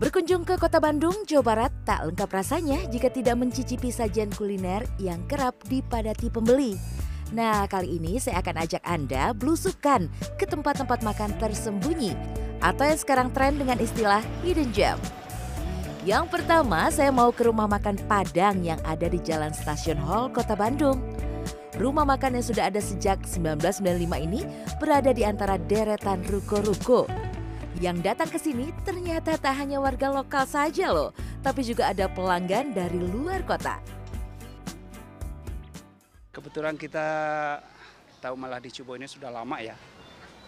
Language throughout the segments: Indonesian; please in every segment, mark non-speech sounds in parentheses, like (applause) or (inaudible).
Berkunjung ke kota Bandung, Jawa Barat tak lengkap rasanya jika tidak mencicipi sajian kuliner yang kerap dipadati pembeli. Nah, kali ini saya akan ajak Anda belusukan ke tempat-tempat makan tersembunyi atau yang sekarang tren dengan istilah hidden gem. Yang pertama, saya mau ke rumah makan Padang yang ada di Jalan Stasiun Hall, Kota Bandung. Rumah makan yang sudah ada sejak 1995 ini berada di antara deretan ruko-ruko yang datang ke sini ternyata tak hanya warga lokal saja loh, tapi juga ada pelanggan dari luar kota. Kebetulan kita tahu malah di Cubo ini sudah lama ya.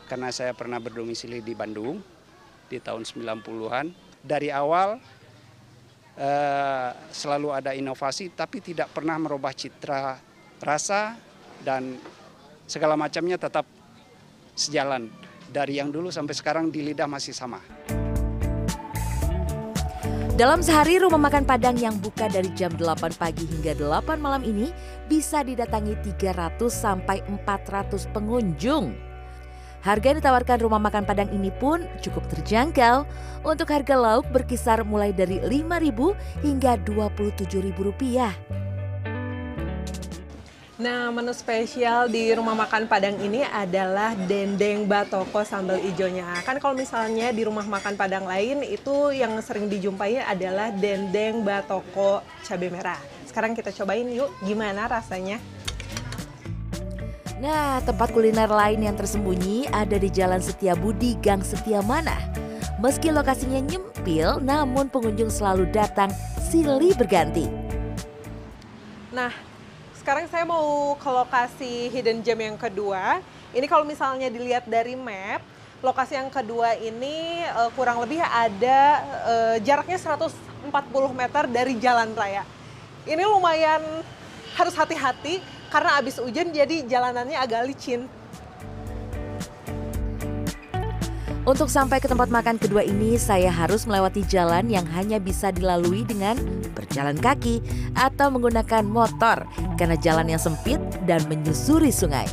Karena saya pernah berdomisili di Bandung di tahun 90-an. Dari awal eh, selalu ada inovasi tapi tidak pernah merubah citra rasa dan segala macamnya tetap sejalan dari yang dulu sampai sekarang di lidah masih sama. Dalam sehari rumah makan Padang yang buka dari jam 8 pagi hingga 8 malam ini bisa didatangi 300 sampai 400 pengunjung. Harga yang ditawarkan rumah makan Padang ini pun cukup terjangkau. Untuk harga lauk berkisar mulai dari Rp5.000 hingga Rp27.000 rupiah. Nah, menu spesial di rumah makan Padang ini adalah dendeng batoko sambal ijonya. Kan kalau misalnya di rumah makan Padang lain itu yang sering dijumpai adalah dendeng batoko cabai merah. Sekarang kita cobain yuk, gimana rasanya? Nah, tempat kuliner lain yang tersembunyi ada di Jalan Setiabudi, Gang Setiamana. Meski lokasinya nyempil, namun pengunjung selalu datang silih berganti. Nah, sekarang saya mau ke lokasi hidden gem yang kedua. Ini kalau misalnya dilihat dari map, lokasi yang kedua ini uh, kurang lebih ada uh, jaraknya 140 meter dari jalan raya. Ini lumayan harus hati-hati karena abis hujan jadi jalanannya agak licin. Untuk sampai ke tempat makan kedua ini, saya harus melewati jalan yang hanya bisa dilalui dengan berjalan kaki atau menggunakan motor karena jalan yang sempit dan menyusuri sungai.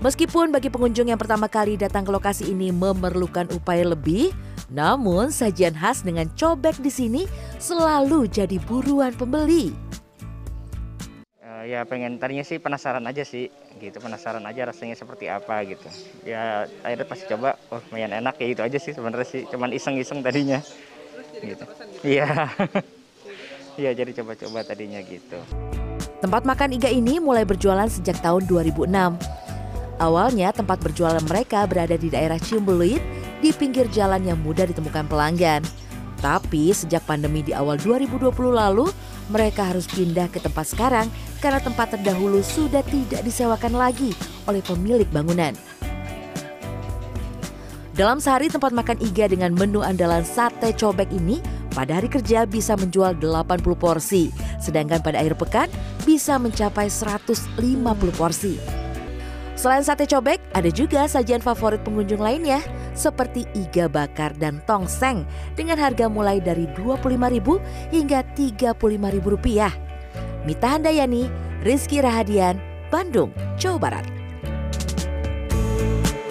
Meskipun bagi pengunjung yang pertama kali datang ke lokasi ini memerlukan upaya lebih, namun sajian khas dengan cobek di sini selalu jadi buruan pembeli ya pengen tadinya sih penasaran aja sih gitu. Penasaran aja rasanya seperti apa gitu. Ya akhirnya pasti coba oh lumayan enak ya itu aja sih sebenarnya sih. Cuman iseng-iseng tadinya gitu. Iya. (laughs) Iya jadi coba-coba tadinya gitu. Tempat makan Iga ini mulai berjualan sejak tahun 2006 awalnya tempat berjualan mereka berada di daerah Cimbeluit di pinggir jalan yang mudah ditemukan pelanggan. Tapi sejak pandemi di awal 2020 lalu mereka harus pindah ke tempat sekarang karena tempat terdahulu sudah tidak disewakan lagi oleh pemilik bangunan. Dalam sehari tempat makan Iga dengan menu andalan sate cobek ini pada hari kerja bisa menjual 80 porsi, sedangkan pada akhir pekan bisa mencapai 150 porsi. Selain sate cobek, ada juga sajian favorit pengunjung lainnya seperti iga bakar dan tongseng dengan harga mulai dari Rp25.000 hingga Rp35.000. Mita Handayani, Rizky Rahadian, Bandung, Jawa Barat.